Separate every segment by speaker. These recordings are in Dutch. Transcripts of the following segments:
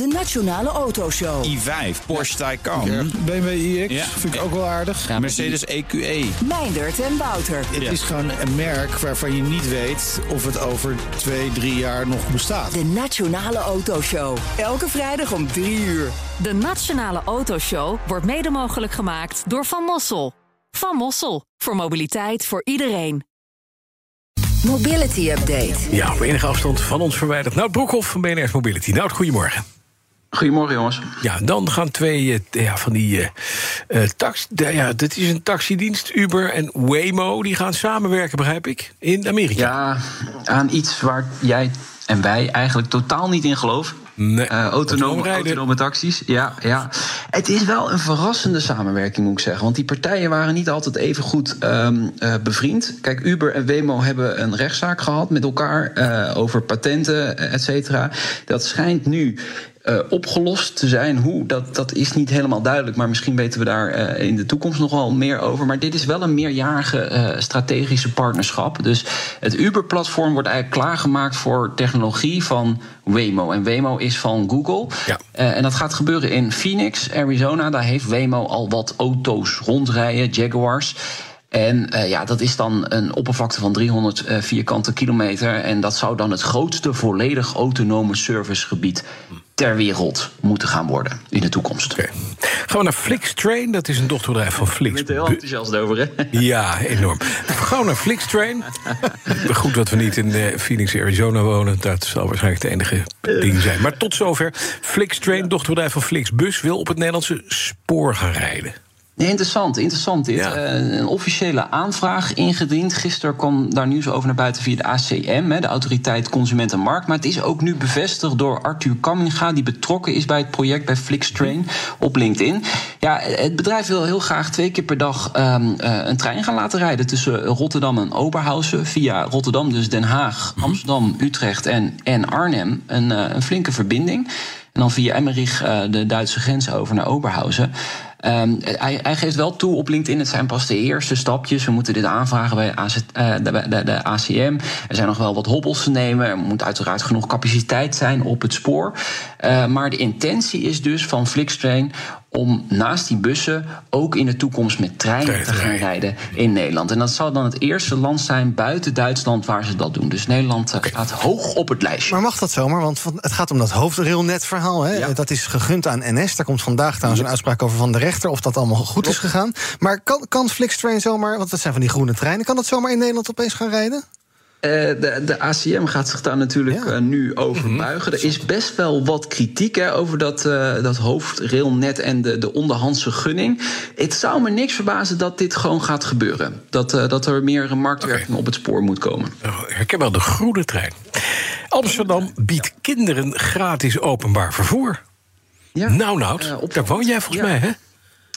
Speaker 1: De Nationale Autoshow.
Speaker 2: i5, Porsche Taycan.
Speaker 3: BMW iX
Speaker 2: Ja.
Speaker 3: vind ik ook wel aardig.
Speaker 2: Mercedes E EQE.
Speaker 1: Meindert en Wouter.
Speaker 3: Het is gewoon een merk waarvan je niet weet of het over twee, drie jaar nog bestaat.
Speaker 1: De Nationale Autoshow. Elke vrijdag om 3 uur.
Speaker 4: De Nationale Autoshow wordt mede mogelijk gemaakt door Van Mossel. Van Mossel, voor mobiliteit voor iedereen.
Speaker 1: Mobility Update.
Speaker 5: Ja, op enige afstand van ons verwijderd. Nout Broekhoff van BNR's Mobility. Nout, goedemorgen.
Speaker 6: Goedemorgen, jongens.
Speaker 5: Ja, dan gaan twee eh, ja, van die eh eh, tax... ja, dit is een taxidienst, Uber en Waymo. Die gaan samenwerken, begrijp ik, in Amerika.
Speaker 6: Ja, aan iets waar jij en wij eigenlijk totaal niet in geloven.
Speaker 5: Nee,
Speaker 6: Eh, autonome,
Speaker 5: autonoom rijden.
Speaker 6: autonome taxis. Ja, ja. Het is wel een verrassende samenwerking, moet ik zeggen. Want die partijen waren niet altijd even goed ehm, eh, bevriend. Kijk, Uber en Waymo hebben een rechtszaak gehad met elkaar over patenten, et cetera. Dat schijnt nu. Eh, opgelost te zijn. Hoe, dat, dat is niet helemaal duidelijk. Maar misschien weten we daar eh, in de toekomst nog wel meer over. Maar dit is wel een meerjarige eh, strategische partnerschap. Dus het Uber-platform wordt eigenlijk klaargemaakt voor technologie van Waymo. En Waymo is van Google.
Speaker 5: Ja.
Speaker 6: En dat gaat gebeuren in Phoenix, Arizona. Daar heeft Waymo al wat auto's rondrijden, Jaguars. En ja, dat is dan een oppervlakte van 300 eh, vierkante kilometer. En dat zou dan het grootste volledig autonome servicegebied ter wereld moeten gaan worden in de toekomst.
Speaker 5: Oké. Gaan we naar Flixtrain. Dat is een dochterbedrijf van
Speaker 6: Ik
Speaker 5: Flix.
Speaker 6: ben er heel enthousiast over, hè?
Speaker 5: Ja, enorm. Gaan we naar Flixtrain. Goed dat we niet in eh, Phoenix, Arizona wonen. Dat zal waarschijnlijk de enige ding zijn. Maar tot zover. Flixtrain, dochterbedrijf van Flixbus, wil op het Nederlandse spoor gaan rijden.
Speaker 6: Nee, interessant, interessant dit.
Speaker 5: Ja.
Speaker 6: Eh, een officiële aanvraag ingediend. Gisteren kwam daar nieuws over naar buiten via de ACM, hè, de Autoriteit Consument en Markt. Maar het is ook nu bevestigd door Arthur Kamminga, die betrokken is bij het project bij Flixtrain op LinkedIn. Ja, het bedrijf wil heel graag twee keer per dag ehm, eh, een trein gaan laten rijden tussen Rotterdam en Oberhausen. Via Rotterdam, dus Den Haag, Amsterdam, Utrecht en, en Arnhem. Een, eh, een flinke verbinding. En dan via Emmerich de Duitse grens over naar Oberhausen. Ehm, hij, hij geeft wel toe op LinkedIn, het zijn pas de eerste stapjes. We moeten dit aanvragen bij eh, de, de, de ACM. Er zijn nog wel wat hobbels te nemen. Er moet uiteraard genoeg capaciteit zijn op het spoor. Eh, maar de intentie is dus van Flixtrain om naast die bussen ook in de toekomst met treinen te gaan
Speaker 5: rijden.
Speaker 6: in Nederland. En dat zal dan het eerste land zijn buiten Duitsland waar ze dat doen. Dus Nederland eh, staat hoog op het lijstje.
Speaker 7: Maar mag dat zomaar? Want het gaat om dat hoofdrailnet-verhaal. Hè?
Speaker 6: Ja.
Speaker 7: Dat is gegund aan NS. Daar komt vandaag trouwens een uitspraak over van de rechter... of dat allemaal goed is gegaan. Maar kan, kan Flixtrain zomaar... want dat zijn van die groene treinen... kan dat zomaar in Nederland opeens gaan rijden?
Speaker 6: Eh, de, de ACM gaat zich daar natuurlijk
Speaker 7: Ja.
Speaker 6: eh, nu over
Speaker 5: Mhm.
Speaker 6: buigen. Er is best wel wat kritiek hè, over dat, eh, dat hoofdrailnet en de, de onderhandse gunning. Het zou me niks verbazen dat dit gewoon gaat gebeuren. Dat, eh, dat er meer een marktwerking op het spoor moet komen.
Speaker 5: Oh, Herken wel de groene trein. Amsterdam biedt kinderen gratis openbaar vervoer.
Speaker 6: Ja.
Speaker 5: Nou, Nout,
Speaker 6: op-
Speaker 5: daar woon jij volgens
Speaker 6: Ja.
Speaker 5: mij, hè?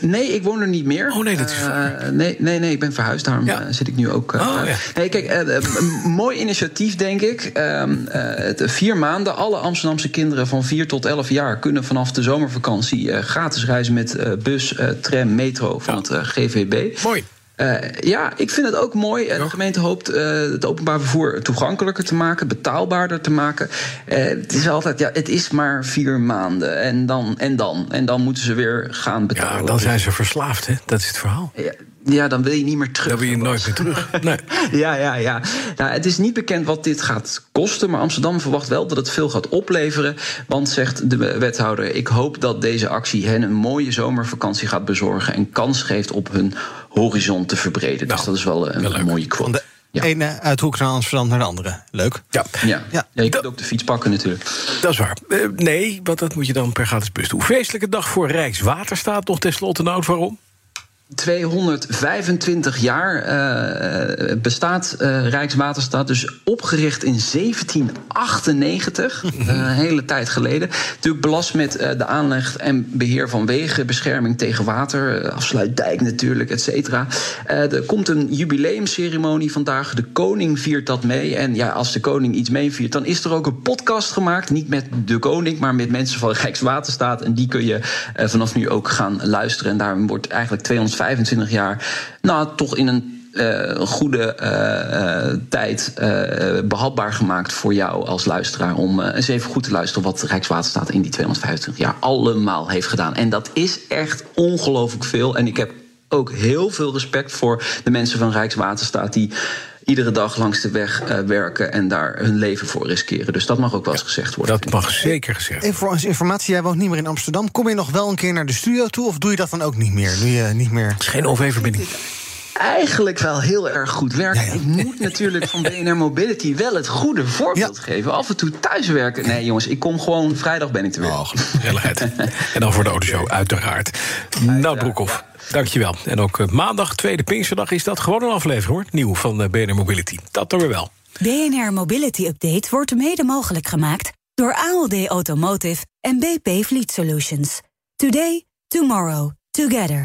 Speaker 6: Nee, ik woon er niet meer.
Speaker 5: Oh, nee, dat is waar.
Speaker 6: nee, nee, nee, ik ben verhuisd. Daarom
Speaker 5: Ja.
Speaker 6: eh, zit ik nu ook. eh,
Speaker 5: Oh, ja.
Speaker 6: Nee, kijk, een mooi initiatief, denk ik. Ehm, eh, het, vier maanden. Alle Amsterdamse kinderen van 4 tot 11 jaar kunnen vanaf de zomervakantie gratis reizen met bus, tram, metro van het GVB.
Speaker 5: Mooi.
Speaker 6: Eh, ja, ik vind het ook mooi. Eh. De gemeente hoopt eh, het openbaar vervoer toegankelijker te maken, betaalbaarder te maken. Het is altijd, ja, het is maar vier maanden. En dan, en dan. En dan moeten ze weer gaan betalen.
Speaker 5: Ja, dan zijn ze verslaafd, hè? Dat is het verhaal.
Speaker 6: Ja, ja, dan wil je niet meer terug.
Speaker 5: Dan wil je nooit meer terug. Nee.
Speaker 6: Ja, ja, ja. Nou, het is niet bekend wat dit gaat kosten, maar Amsterdam verwacht wel dat het veel gaat opleveren. Want, zegt de wethouder, ik hoop dat deze actie hen een mooie zomervakantie gaat bezorgen en kans geeft op hun horizon te verbreden.
Speaker 5: Nou,
Speaker 6: dus dat is wel een,
Speaker 5: wel leuk.
Speaker 6: een mooie
Speaker 7: Van
Speaker 6: quote.
Speaker 7: de
Speaker 6: Ja.
Speaker 7: ene uithoek naar Amsterdam naar de andere. Leuk.
Speaker 5: Ja,
Speaker 6: Ja. Ja.
Speaker 7: Ja.
Speaker 6: je kunt ook de fiets pakken natuurlijk.
Speaker 5: dat is waar. Eh, nee, want dat moet je dan per gratis bus doen. Feestelijke dag voor Rijkswaterstaat. Nog tenslotte, Nout, waarom?
Speaker 6: 225 jaar eh, bestaat eh, Rijkswaterstaat. Dus opgericht in 1798. eh, een hele tijd geleden. Natuurlijk belast met de aanleg en beheer van wegen. Bescherming tegen water. afsluitdijk natuurlijk, et cetera. Er komt een jubileumceremonie vandaag. De koning viert dat mee. En ja, als de koning iets meeviert, dan is er ook een podcast gemaakt. Niet met de koning, maar met mensen van Rijkswaterstaat. En die kun je vanaf nu ook gaan luisteren. En daarom wordt eigenlijk 225 jaar... nou, toch in een een goede tijd behapbaar gemaakt voor jou als luisteraar. om eens even goed te luisteren wat Rijkswaterstaat in die 225 jaar allemaal heeft gedaan. En dat is echt ongelooflijk veel. En ik heb ook heel veel respect voor de mensen van Rijkswaterstaat die iedere dag langs de weg uh, werken en daar hun leven voor riskeren. Dus dat mag ook wel eens gezegd worden.
Speaker 5: Dat mag zeker gezegd
Speaker 7: Even voor onze informatie, jij woont niet meer in Amsterdam. Kom je nog wel een keer naar de studio toe of doe je dat dan ook niet meer? Doe je niet meer...
Speaker 5: Het is geen OV-verbinding
Speaker 6: eigenlijk wel heel erg goed werken. Ik moet natuurlijk van BNR Mobility wel het goede voorbeeld geven. Af en toe thuiswerken. Nee, jongens, ik kom gewoon vrijdag ben ik er weer.
Speaker 5: Oh, gezelligheid. en dan voor de autoshow, uiteraard. Nou, Broekhoff. Dankjewel. En ook uh, maandag, tweede Pinksterdag, is dat gewoon een aflevering hoor. Nieuw van uh, BNR Mobility. Dat doen we wel.
Speaker 8: BNR Mobility Update wordt mede mogelijk gemaakt door ALD Automotive en BP Fleet Solutions. Today, tomorrow, together.